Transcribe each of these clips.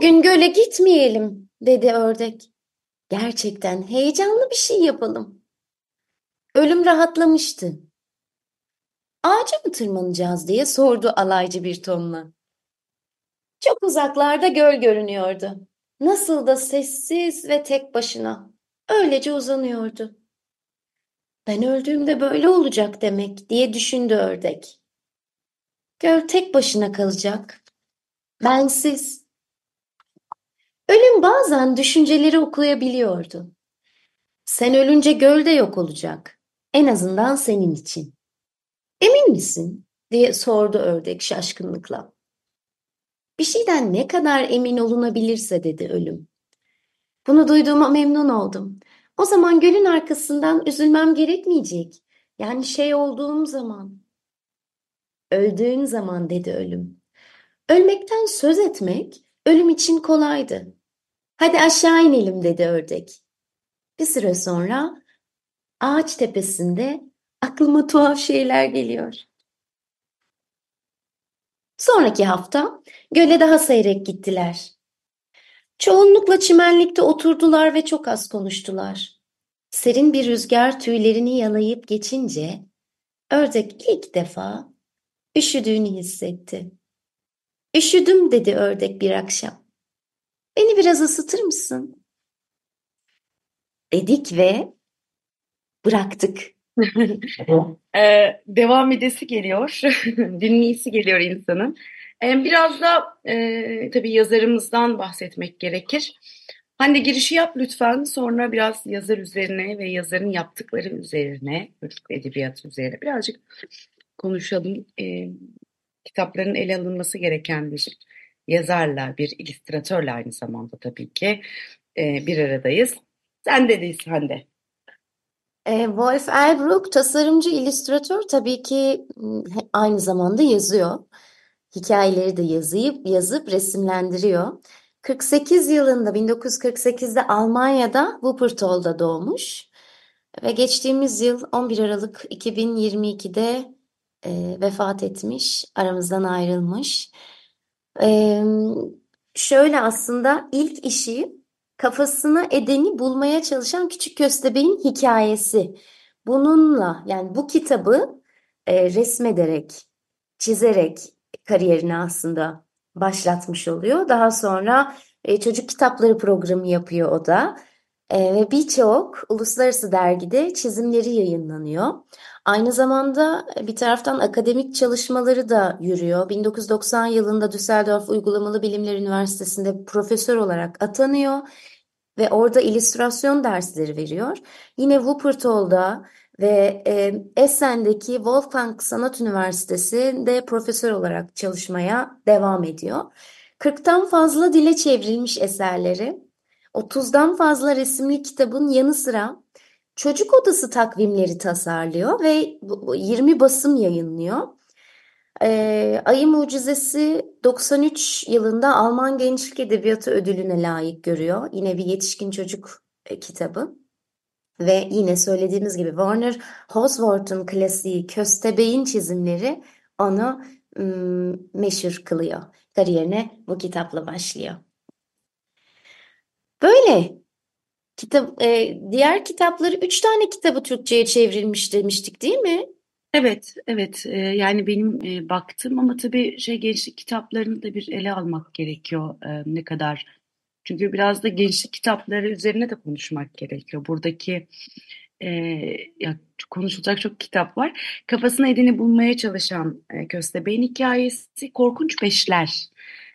Bugün göle gitmeyelim, dedi ördek. Gerçekten heyecanlı bir şey yapalım. Ölüm rahatlamıştı. Ağaca mı tırmanacağız diye sordu alaycı bir tonla. Çok uzaklarda göl görünüyordu. Nasıl da sessiz ve tek başına. Öylece uzanıyordu. Ben öldüğümde böyle olacak demek diye düşündü ördek. Göl tek başına kalacak. Bensiz. Ölüm bazen düşünceleri okuyabiliyordu. Sen ölünce göl de yok olacak. En azından senin için. Emin misin? diye sordu ördek şaşkınlıkla. Bir şeyden ne kadar emin olunabilirse dedi ölüm. Bunu duyduğuma memnun oldum. O zaman gölün arkasından üzülmem gerekmeyecek. Yani şey olduğum zaman. Öldüğün zaman dedi ölüm. Ölmekten söz etmek ölüm için kolaydı. Hadi aşağı inelim dedi ördek. Bir süre sonra ağaç tepesinde aklıma tuhaf şeyler geliyor. Sonraki hafta göle daha seyrek gittiler. Çoğunlukla çimenlikte oturdular ve çok az konuştular. Serin bir rüzgar tüylerini yalayıp geçince ördek ilk defa üşüdüğünü hissetti. Üşüdüm dedi ördek bir akşam. Beni biraz ısıtır mısın? Dedik ve bıraktık. ee, devam edesi geliyor, dinleyisi geliyor insanın. Ee, biraz da e, tabii yazarımızdan bahsetmek gerekir. Hani girişi yap lütfen, sonra biraz yazar üzerine ve yazarın yaptıkları üzerine, çocuk edebiyatı üzerine birazcık konuşalım. Ee, kitapların ele alınması gereken bir yazarla, bir illüstratörle aynı zamanda tabii ki e, bir aradayız. Sen de Hande. E, Wolf Eilbrook tasarımcı, illüstratör tabii ki aynı zamanda yazıyor. Hikayeleri de yazıp yazıp resimlendiriyor. 48 yılında 1948'de Almanya'da Wuppertal'da doğmuş ve geçtiğimiz yıl 11 Aralık 2022'de e, vefat etmiş, aramızdan ayrılmış. E, şöyle aslında ilk işi kafasına edeni bulmaya çalışan küçük köstebeğin hikayesi. Bununla yani bu kitabı e, resmederek, çizerek kariyerini aslında başlatmış oluyor. Daha sonra e, çocuk kitapları programı yapıyor o da. E, ve birçok uluslararası dergide çizimleri yayınlanıyor. Aynı zamanda bir taraftan akademik çalışmaları da yürüyor. 1990 yılında Düsseldorf Uygulamalı Bilimler Üniversitesi'nde profesör olarak atanıyor ve orada illüstrasyon dersleri veriyor. Yine Wuppertal'da ve e, Essen'deki Wolfgang Sanat Üniversitesi'nde profesör olarak çalışmaya devam ediyor. 40'tan fazla dile çevrilmiş eserleri, 30'dan fazla resimli kitabın yanı sıra çocuk odası takvimleri tasarlıyor ve 20 basım yayınlıyor. Ee, Ayı Mucizesi 93 yılında Alman Gençlik Edebiyatı Ödülü'ne layık görüyor. Yine bir yetişkin çocuk e, kitabı. Ve yine söylediğimiz gibi Warner Hosworth'un klasiği Köstebeğin çizimleri onu ım, meşhur kılıyor. Kariyerine bu kitapla başlıyor. Böyle kitap e, diğer kitapları üç tane kitabı Türkçe'ye çevrilmiş demiştik değil mi? Evet, evet. Ee, yani benim e, baktım ama tabii şey gençlik kitaplarını da bir ele almak gerekiyor. Ee, ne kadar çünkü biraz da gençlik kitapları üzerine de konuşmak gerekiyor. Buradaki e, ya konuşulacak çok kitap var. Kafasına edini bulmaya çalışan e, Köstebeğin hikayesi Korkunç Beşler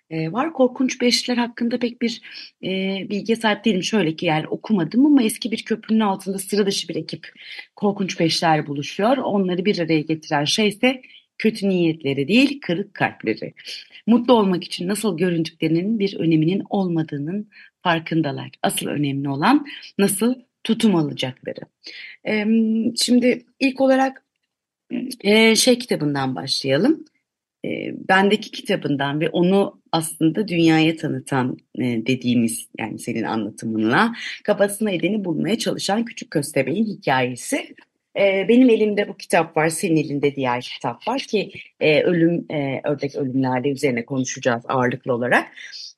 e, var. Korkunç Beşler hakkında pek bir e, bilgiye sahip değilim. Şöyle ki yani okumadım ama eski bir köprünün altında sıra dışı bir ekip Korkunç Beşler buluşuyor. Onları bir araya getiren şey ise kötü niyetleri değil, kırık kalpleri. Mutlu olmak için nasıl göründüklerinin bir öneminin olmadığının farkındalar. Asıl önemli olan nasıl tutum alacakları. Şimdi ilk olarak şey kitabından başlayalım. Bendeki kitabından ve onu aslında dünyaya tanıtan dediğimiz yani senin anlatımınla kafasına edeni bulmaya çalışan küçük köstebeğin hikayesi. benim elimde bu kitap var, senin elinde diğer kitap var ki ölüm, ördek ölümlerle üzerine konuşacağız ağırlıklı olarak.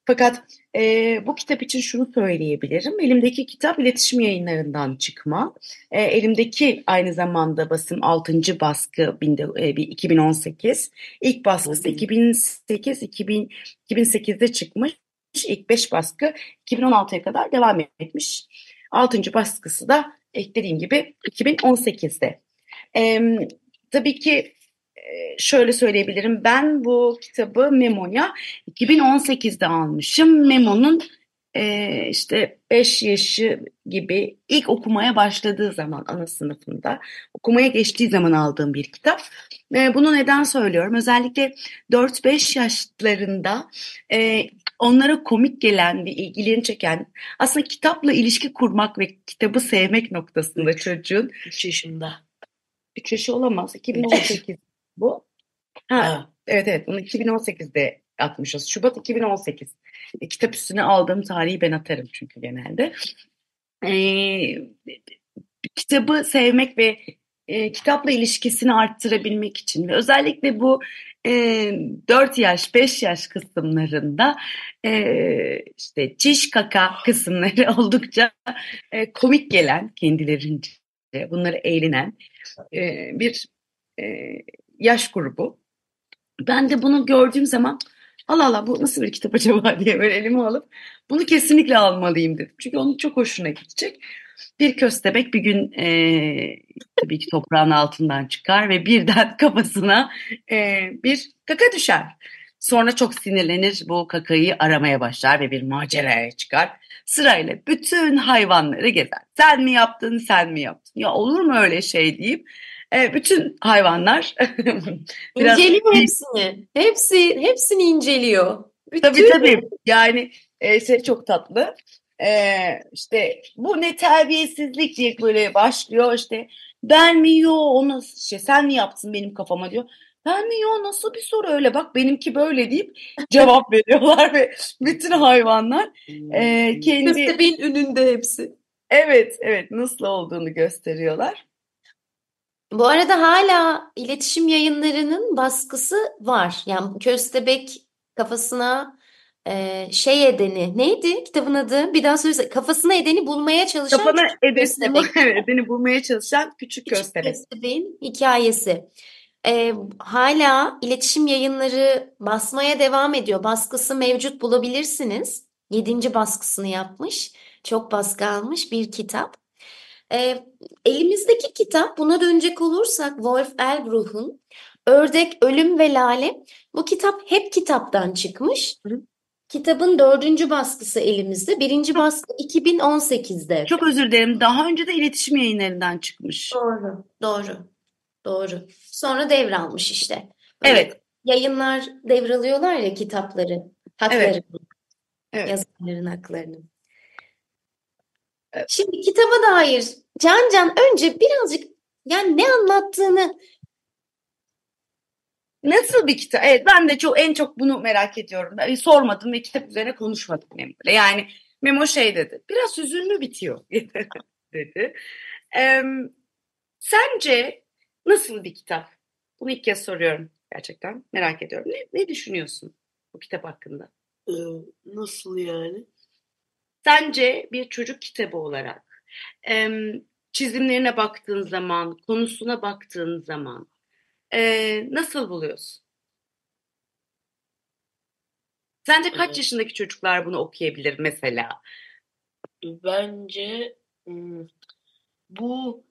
Fakat e, bu kitap için şunu söyleyebilirim. Elimdeki kitap iletişim yayınlarından çıkma. E, elimdeki aynı zamanda basım 6. baskı binde, e, 2018. İlk baskısı 2008 2000, 2008'de çıkmış. İlk 5 baskı 2016'ya kadar devam etmiş. 6. baskısı da dediğim gibi 2018'de. E, tabii ki şöyle söyleyebilirim. Ben bu kitabı Memo'ya 2018'de almışım. Memo'nun e, işte 5 yaşı gibi ilk okumaya başladığı zaman ana sınıfında okumaya geçtiği zaman aldığım bir kitap. E, bunu neden söylüyorum? Özellikle 4-5 yaşlarında e, onlara komik gelen ve ilgilerini çeken aslında kitapla ilişki kurmak ve kitabı sevmek noktasında çocuğun 3 yaşında. 3 yaşı olamaz. 2018 bu. Ha, ha. Evet evet bunu 2018'de atmışız. Şubat 2018. E, kitap üstüne aldığım tarihi ben atarım çünkü genelde. E, kitabı sevmek ve e, kitapla ilişkisini arttırabilmek için ve özellikle bu e, 4 yaş 5 yaş kısımlarında e, işte çiş kaka kısımları oldukça e, komik gelen kendilerince bunları eğlenen e, bir e, yaş grubu. Ben de bunu gördüğüm zaman Allah Allah bu nasıl bir kitap acaba diye böyle elime alıp bunu kesinlikle almalıyım dedim. Çünkü onun çok hoşuna gidecek. Bir köstebek bir gün e, tabii ki toprağın altından çıkar ve birden kafasına e, bir kaka düşer. Sonra çok sinirlenir bu kakayı aramaya başlar ve bir maceraya çıkar. Sırayla bütün hayvanları gezer. Sen mi yaptın sen mi yaptın? Ya olur mu öyle şey deyip e, bütün hayvanlar biraz... inceliyor hepsini. Hepsi hepsini inceliyor. Bütün... Tabii tabii. Yani e, şey çok tatlı. E, işte bu ne terbiyesizlik diye böyle başlıyor işte ben mi yo onu şey sen mi yaptın benim kafama diyor. Ben mi yo nasıl bir soru öyle bak benimki böyle deyip cevap veriyorlar ve bütün hayvanlar e, kendi köstebeğin önünde hepsi. Evet evet nasıl olduğunu gösteriyorlar. Bu arada hala iletişim yayınlarının baskısı var. Yani Köstebek kafasına e, şey edeni neydi kitabın adı? Bir daha söylesene. Kafasına edeni bulmaya çalışan Kafana edeni, edeni bulmaya çalışan küçük, küçük köstebek. köstebeğin hikayesi. E, hala iletişim yayınları basmaya devam ediyor. Baskısı mevcut bulabilirsiniz. Yedinci baskısını yapmış. Çok baskı almış bir kitap. E, elimizdeki kitap buna dönecek olursak Wolf Elbruch'un Ördek, Ölüm ve Lale bu kitap hep kitaptan çıkmış. Hı. Kitabın dördüncü baskısı elimizde. Birinci baskı 2018'de. Çok özür dilerim. Daha önce de iletişim yayınlarından çıkmış. Doğru, doğru, doğru. Sonra devralmış işte. Böyle evet. Yayınlar devralıyorlar ya kitapları, haklarını, evet. evet. yazarların haklarını. Şimdi kitaba dair Can Can önce birazcık yani ne anlattığını Nasıl bir kitap? Evet ben de çok en çok bunu merak ediyorum. Ben sormadım ve kitap üzerine konuşmadım Memo'yla. Yani Memo şey dedi. Biraz hüzünlü bitiyor dedi. Ee, sence nasıl bir kitap? Bunu ilk kez soruyorum gerçekten. Merak ediyorum. Ne, ne düşünüyorsun bu kitap hakkında? Ee, nasıl yani? Sence bir çocuk kitabı olarak e, çizimlerine baktığın zaman, konusuna baktığın zaman e, nasıl buluyorsun? Sence kaç evet. yaşındaki çocuklar bunu okuyabilir mesela? Bence bu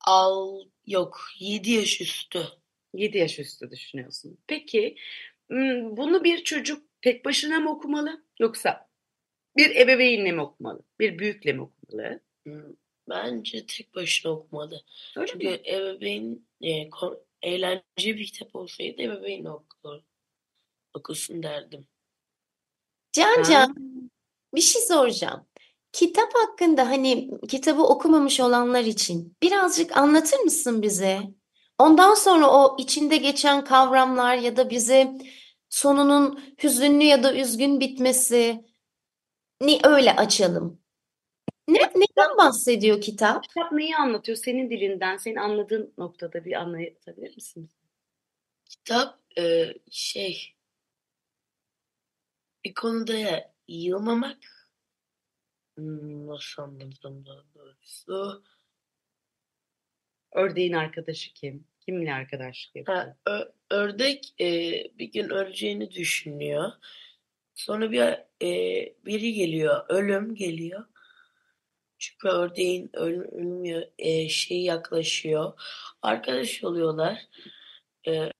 al yok 7 yaş üstü. 7 yaş üstü düşünüyorsun. Peki bunu bir çocuk tek başına mı okumalı yoksa bir ebeveynle mi okumalı? Bir büyükle mi okumalı? Hmm, bence tek başına okumalı. Öyle Çünkü mi? ebeveyn e, eğlence bir kitap olsaydı ebeveyn okur, okusun derdim. Can Ha. Can bir şey soracağım. Kitap hakkında hani kitabı okumamış olanlar için birazcık anlatır mısın bize? Ondan sonra o içinde geçen kavramlar ya da bize sonunun hüzünlü ya da üzgün bitmesi ni öyle açalım. Ne, neden bahsediyor kitap? Kitap neyi anlatıyor? Senin dilinden, senin anladığın noktada bir anlatabilir misin? Kitap e, şey bir konuda yılmamak Hmm, nasıl anlatsam daha doğrusu Ördeğin arkadaşı kim? Kimle arkadaşlık yapıyor? Ha, ö- ördek e, bir gün öleceğini düşünüyor. Sonra bir e, biri geliyor, ölüm geliyor. Çünkü ördeğin öl- ölüm e, şeyi yaklaşıyor. Arkadaş oluyorlar. E,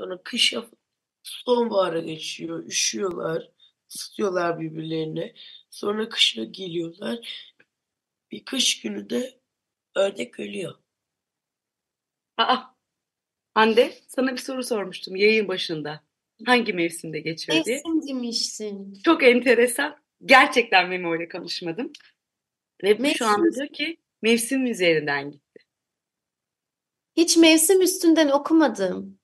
sonra kışa sonbahara geçiyor, üşüyorlar, ısıtıyorlar birbirlerini. Sonra kışa geliyorlar. Bir kış günü de ördek ölüyor. Aa, Hande, sana bir soru sormuştum yayın başında. Hangi mevsimde geçiyor diye. Mevsim demiştin. Çok enteresan. Gerçekten Memo ile konuşmadım. Ve bu şu anda Mevsim- diyor ki mevsim üzerinden gitti. Hiç mevsim üstünden okumadım.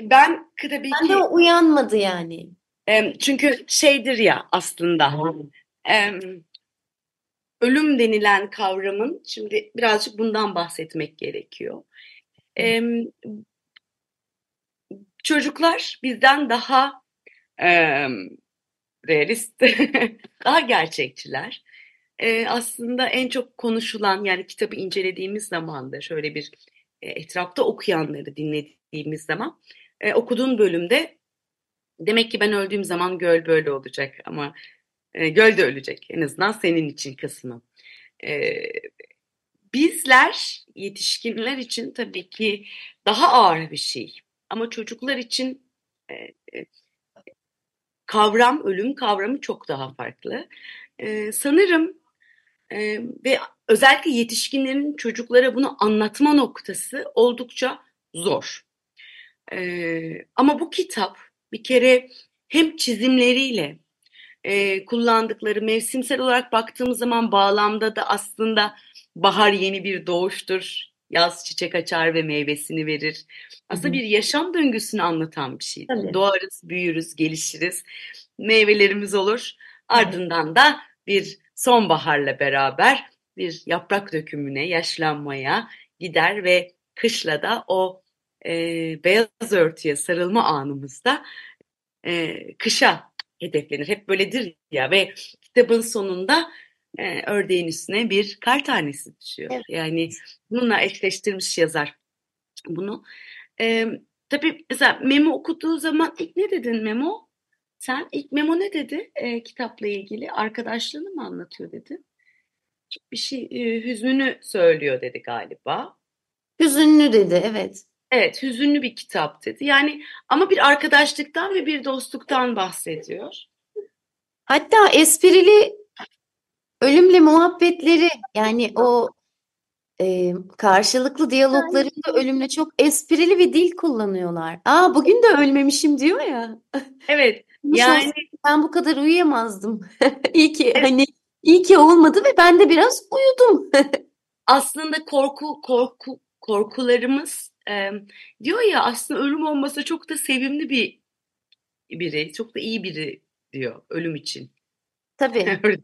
Ben tabii Ben ki de uyanmadı yani. çünkü şeydir ya aslında ölüm denilen kavramın şimdi birazcık bundan bahsetmek gerekiyor. Çocuklar bizden daha em, realist, daha gerçekçiler. E, aslında en çok konuşulan yani kitabı incelediğimiz zaman da şöyle bir e, etrafta okuyanları dinlediğimiz zaman e, okuduğun bölümde demek ki ben öldüğüm zaman göl böyle olacak ama e, göl de ölecek en azından senin için kısmı. E, bizler yetişkinler için tabii ki daha ağır bir şey ama çocuklar için e, e, kavram ölüm kavramı çok daha farklı. E, sanırım e, ve özellikle yetişkinlerin çocuklara bunu anlatma noktası oldukça zor. E, ama bu kitap bir kere hem çizimleriyle e, kullandıkları mevsimsel olarak baktığımız zaman bağlamda da aslında bahar yeni bir doğuştur. Yaz çiçek açar ve meyvesini verir. Aslında Hı hı. bir yaşam döngüsünü anlatan bir şey. Tabii. Doğarız, büyürüz, gelişiriz. Meyvelerimiz olur. Ardından da bir sonbaharla beraber bir yaprak dökümüne, yaşlanmaya gider ve kışla da o e, beyaz örtüye sarılma anımızda e, kışa hedeflenir. Hep böyledir ya ve kitabın sonunda e, ördeğin üstüne bir kar tanesi düşüyor. Evet. Yani bununla eşleştirmiş yazar bunu. E, tabii mesela Memo okuduğu zaman ilk ne dedin Memo? Sen ilk Memo ne dedi e, kitapla ilgili? Arkadaşlığını mı anlatıyor dedi? Bir şey e, hüznünü söylüyor dedi galiba. Hüzünlü dedi, evet. Evet, hüzünlü bir kitap dedi. Yani ama bir arkadaşlıktan ve bir dostluktan bahsediyor. Hatta esprili ölümle muhabbetleri yani o e, karşılıklı diyaloglarında ölümle çok esprili bir dil kullanıyorlar. Aa bugün de ölmemişim diyor ya. Evet, yani ben bu kadar uyuyamazdım. İyi ki hani iyi ki olmadı ve ben de biraz uyudum. aslında korku korku korkularımız e, diyor ya aslında ölüm olmasa çok da sevimli bir biri, çok da iyi biri diyor ölüm için. Tabii Öyle.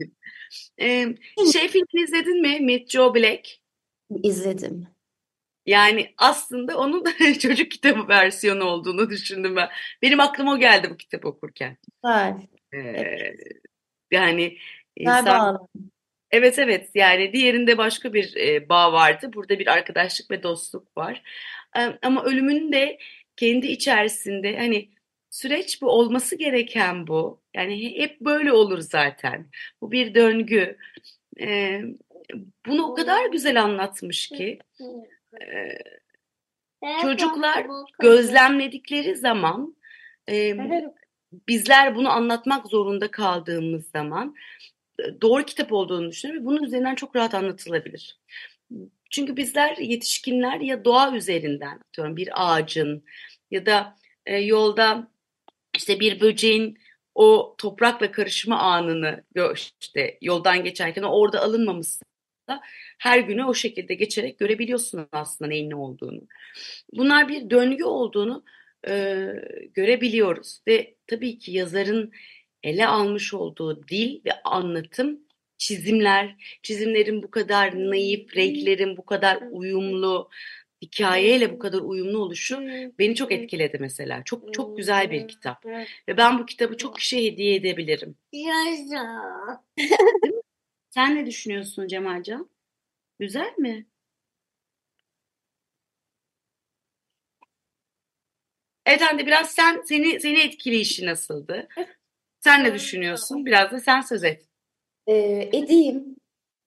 E, şey filmi izledin mi? Meet Joe Black. izledim. Yani aslında onun da çocuk kitabı versiyonu olduğunu düşündüm ben. Benim aklıma o geldi bu kitap okurken. Güzel. Ee, yani Güzel insan evet evet yani diğerinde başka bir e, bağ vardı. Burada bir arkadaşlık ve dostluk var. Ee, ama ölümün de kendi içerisinde hani süreç bu olması gereken bu. Yani hep böyle olur zaten. Bu bir döngü. Ee, bunu o kadar güzel anlatmış ki. Ee, çocuklar gözlemledikleri zaman e, bizler bunu anlatmak zorunda kaldığımız zaman e, doğru kitap olduğunu düşünüyorum ve bunun üzerinden çok rahat anlatılabilir. çünkü bizler yetişkinler ya doğa üzerinden diyorum bir ağacın ya da e, yolda işte bir böceğin o toprakla karışma anını işte yoldan geçerken orada alınmamışsa her günü o şekilde geçerek görebiliyorsun aslında neyin ne olduğunu. Bunlar bir döngü olduğunu e, görebiliyoruz ve tabii ki yazarın ele almış olduğu dil ve anlatım çizimler, çizimlerin bu kadar naif, renklerin bu kadar uyumlu, hikayeyle bu kadar uyumlu oluşu beni çok etkiledi mesela. Çok çok güzel bir kitap. Ve ben bu kitabı çok kişiye hediye edebilirim. Sen ne düşünüyorsun Cemalcan? Güzel mi? Evet Hande biraz sen seni seni etkileyişi nasıldı? Sen ne düşünüyorsun? Biraz da sen söz et. Ee, edeyim.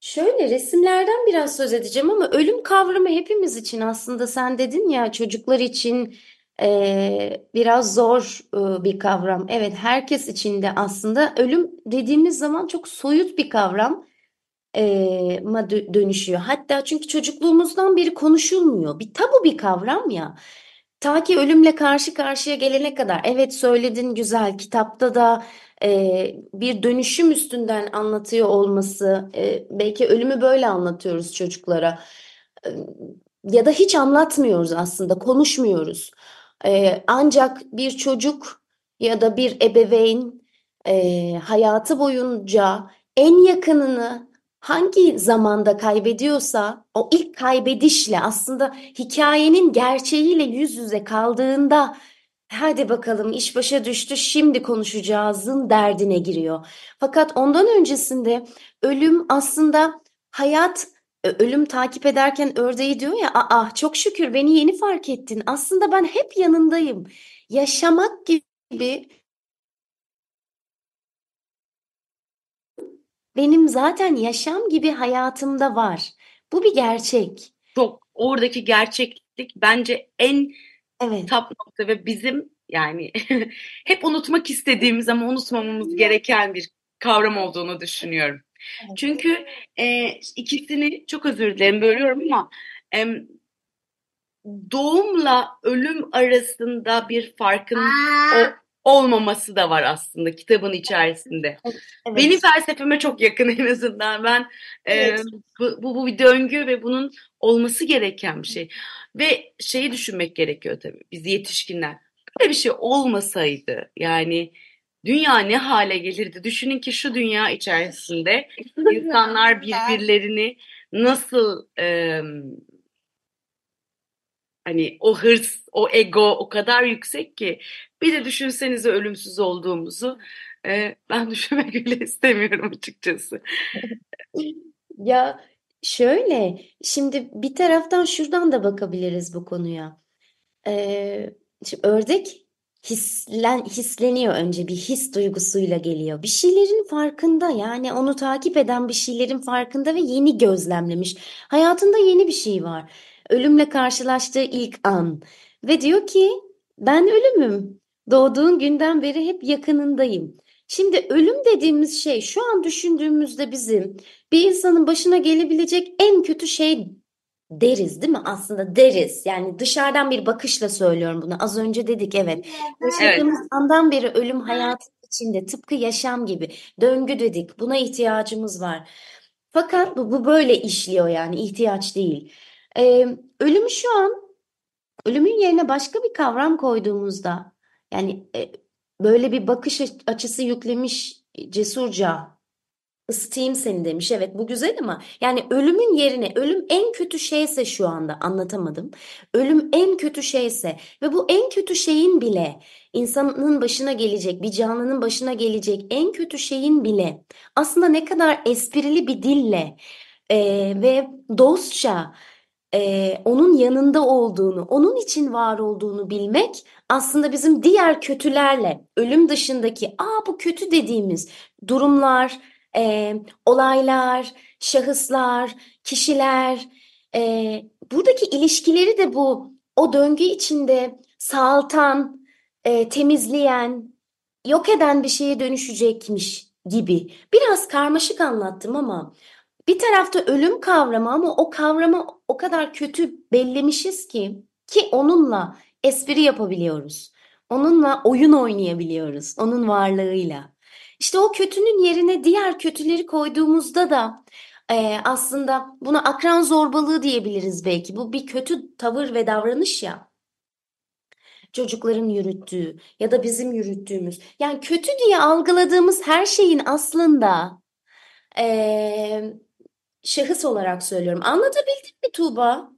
Şöyle resimlerden biraz söz edeceğim ama ölüm kavramı hepimiz için aslında sen dedin ya çocuklar için e, biraz zor e, bir kavram. Evet herkes için de aslında ölüm dediğimiz zaman çok soyut bir kavram e, dönüşüyor. Hatta çünkü çocukluğumuzdan beri konuşulmuyor. Bir tabu bir kavram ya. Ta ki ölümle karşı karşıya gelene kadar. Evet söyledin güzel kitapta da e, bir dönüşüm üstünden anlatıyor olması, e, belki ölümü böyle anlatıyoruz çocuklara. E, ya da hiç anlatmıyoruz aslında, konuşmuyoruz. E, ancak bir çocuk ya da bir ebeveyn e, hayatı boyunca en yakınını hangi zamanda kaybediyorsa o ilk kaybedişle aslında hikayenin gerçeğiyle yüz yüze kaldığında hadi bakalım iş başa düştü şimdi konuşacağızın derdine giriyor. Fakat ondan öncesinde ölüm aslında hayat ölüm takip ederken ördeği diyor ya aa çok şükür beni yeni fark ettin. Aslında ben hep yanındayım. Yaşamak gibi benim zaten yaşam gibi hayatımda var. Bu bir gerçek. Çok oradaki gerçeklik bence en Evet. tap nokta ve bizim yani hep unutmak istediğimiz ama unutmamamız gereken bir kavram olduğunu düşünüyorum. Evet. Çünkü e, ikisini çok özür dilerim bölüyorum ama e, doğumla ölüm arasında bir farkın o, olmaması da var aslında kitabın içerisinde. Evet. Benim felsefeme çok yakın en azından. Ben evet. e, bu, bu, bu bir döngü ve bunun olması gereken bir şey. Ve şeyi düşünmek gerekiyor tabii biz yetişkinler. Böyle bir şey olmasaydı yani dünya ne hale gelirdi? Düşünün ki şu dünya içerisinde insanlar birbirlerini nasıl e, hani o hırs, o ego o kadar yüksek ki bir de düşünsenize ölümsüz olduğumuzu e, ben düşünmek bile istemiyorum açıkçası. Ya şöyle, şimdi bir taraftan şuradan da bakabiliriz bu konuya. Ee, şimdi ördek hislen, hisleniyor önce bir his duygusuyla geliyor. Bir şeylerin farkında yani onu takip eden bir şeylerin farkında ve yeni gözlemlemiş. Hayatında yeni bir şey var. Ölümle karşılaştığı ilk an ve diyor ki ben ölümüm. Doğduğun günden beri hep yakınındayım. Şimdi ölüm dediğimiz şey şu an düşündüğümüzde bizim bir insanın başına gelebilecek en kötü şey deriz değil mi? Aslında deriz. Yani dışarıdan bir bakışla söylüyorum bunu. Az önce dedik evet. Yaşadığımız evet. andan beri ölüm hayat içinde tıpkı yaşam gibi. Döngü dedik. Buna ihtiyacımız var. Fakat bu, bu böyle işliyor yani ihtiyaç değil. Ee, ölümü şu an ölümün yerine başka bir kavram koyduğumuzda yani e, böyle bir bakış açısı yüklemiş cesurca ısıtayım seni demiş. Evet bu güzel ama yani ölümün yerine ölüm en kötü şeyse şu anda anlatamadım. Ölüm en kötü şeyse ve bu en kötü şeyin bile insanın başına gelecek, bir canlının başına gelecek en kötü şeyin bile aslında ne kadar esprili bir dille e, ve dostça e, onun yanında olduğunu, onun için var olduğunu bilmek aslında bizim diğer kötülerle, ölüm dışındaki, aa bu kötü dediğimiz durumlar, e, olaylar, şahıslar, kişiler, e, buradaki ilişkileri de bu o döngü içinde sağaltan, e, temizleyen, yok eden bir şeye dönüşecekmiş gibi. Biraz karmaşık anlattım ama bir tarafta ölüm kavramı ama o kavramı o kadar kötü bellemişiz ki ki onunla espri yapabiliyoruz. Onunla oyun oynayabiliyoruz. Onun varlığıyla. İşte o kötünün yerine diğer kötüleri koyduğumuzda da e, aslında buna akran zorbalığı diyebiliriz belki. Bu bir kötü tavır ve davranış ya. Çocukların yürüttüğü ya da bizim yürüttüğümüz. Yani kötü diye algıladığımız her şeyin aslında e, şahıs olarak söylüyorum. Anlatabildim mi Tuğba?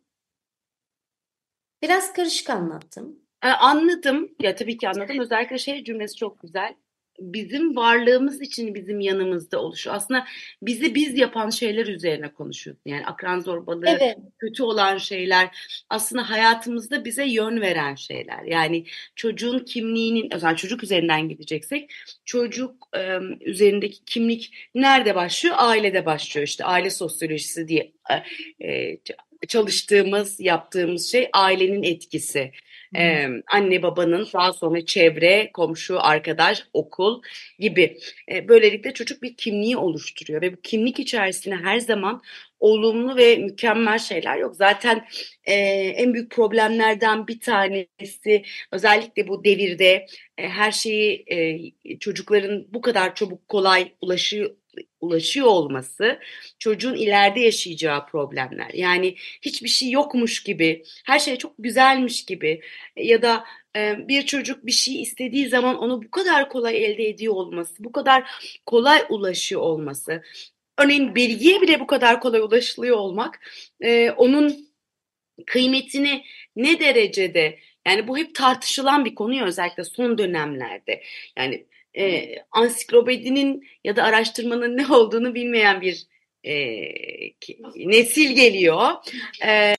Biraz karışık anlattım. E, anladım. Ya tabii ki anladım. Özellikle şey cümlesi çok güzel. Bizim varlığımız için bizim yanımızda oluşu. Aslında bizi biz yapan şeyler üzerine konuşuyorsun. Yani akran zorbalığı, Evet. kötü olan şeyler aslında hayatımızda bize yön veren şeyler. Yani çocuğun kimliğinin, özel çocuk üzerinden gideceksek çocuk e, üzerindeki kimlik nerede başlıyor? Ailede başlıyor. İşte aile sosyolojisi diye e, çalıştığımız, yaptığımız şey ailenin etkisi. Ee, anne babanın daha sonra çevre, komşu, arkadaş, okul gibi. Ee, böylelikle çocuk bir kimliği oluşturuyor ve bu kimlik içerisinde her zaman olumlu ve mükemmel şeyler yok. Zaten e, en büyük problemlerden bir tanesi özellikle bu devirde e, her şeyi e, çocukların bu kadar çabuk kolay ulaşıyor ulaşıyor olması çocuğun ileride yaşayacağı problemler. Yani hiçbir şey yokmuş gibi, her şey çok güzelmiş gibi ya da e, bir çocuk bir şey istediği zaman onu bu kadar kolay elde ediyor olması, bu kadar kolay ulaşıyor olması. Örneğin bilgiye bile bu kadar kolay ulaşılıyor olmak, e, onun kıymetini ne derecede yani bu hep tartışılan bir konu ya özellikle son dönemlerde. Yani e, ansiklopedinin ya da araştırmanın ne olduğunu bilmeyen bir e, nesil geliyor. E,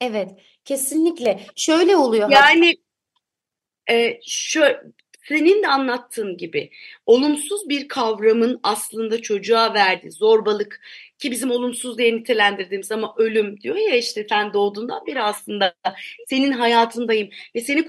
Evet, kesinlikle. Şöyle oluyor. yani e, şöyle, senin de anlattığın gibi olumsuz bir kavramın aslında çocuğa verdiği zorbalık ki bizim olumsuz diye nitelendirdiğimiz ama ölüm diyor ya işte sen doğduğundan beri aslında senin hayatındayım ve seni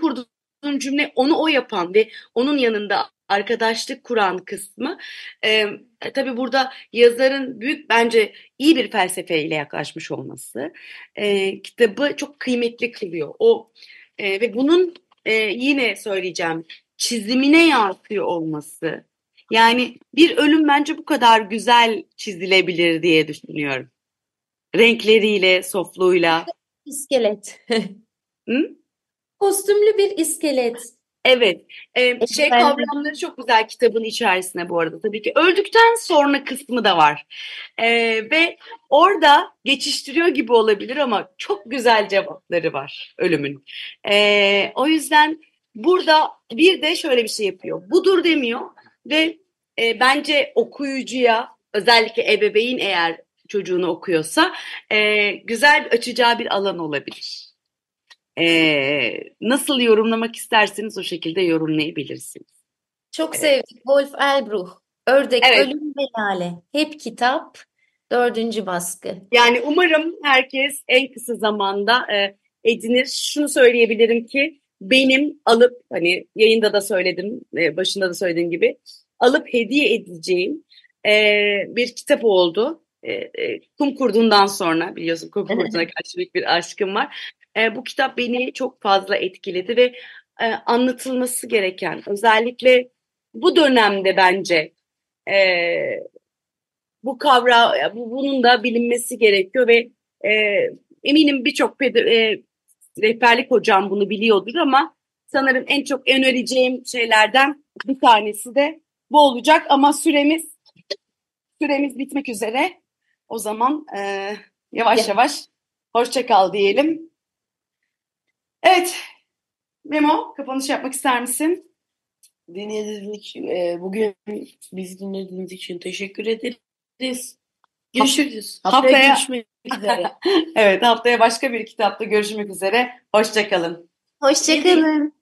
kurduğun cümle onu o yapan ve onun yanında arkadaşlık kuran kısmı e, tabii burada yazarın büyük bence iyi bir felsefeyle yaklaşmış olması e, kitabı çok kıymetli kılıyor. O e, ve bunun e, yine söyleyeceğim çizimine yansıyor olması. Yani bir ölüm bence bu kadar güzel çizilebilir diye düşünüyorum. Renkleriyle, sofluğuyla. İskelet. Hı? Kostümlü bir iskelet. Evet, e, şey ben- kavramları çok güzel kitabın içerisinde bu arada tabii ki. Öldükten sonra kısmı da var. E, ve orada geçiştiriyor gibi olabilir ama çok güzel cevapları var ölümün. E, o yüzden burada bir de şöyle bir şey yapıyor. Budur demiyor ve e, bence okuyucuya özellikle ebeveyn eğer çocuğunu okuyorsa e, güzel açacağı bir alan olabilir. Ee, nasıl yorumlamak isterseniz o şekilde yorumlayabilirsiniz. Çok sevdik. Wolf Elbruch. Ördek, Evet. Ölüm ve Lale. Hep kitap. Dördüncü baskı. Yani umarım herkes en kısa zamanda e, edinir. Şunu söyleyebilirim ki benim alıp hani yayında da söyledim, e, başında da söylediğim gibi alıp hediye edeceğim e, bir kitap oldu. E, e, kum kurduğundan sonra biliyorsun kum kurduğuna karşı büyük bir aşkım var. E, bu kitap beni çok fazla etkiledi ve e, anlatılması gereken özellikle bu dönemde bence e, bu kavra bu, bunun da bilinmesi gerekiyor ve e, eminim birçok e, rehberlik hocam bunu biliyordur ama sanırım en çok önereceğim şeylerden bir tanesi de bu olacak ama süremiz süremiz bitmek üzere. O zaman e, yavaş Ya. yavaş hoşça kal diyelim. Evet. Memo, kapanış yapmak ister misin? Dinlediğiniz için, e, bugün bizi dinlediğiniz için teşekkür ederiz. Görüşürüz. Haftaya Haftaya- görüşmek üzere. Evet, haftaya başka bir kitapta görüşmek üzere. Hoşça kalın. Hoşçakalın.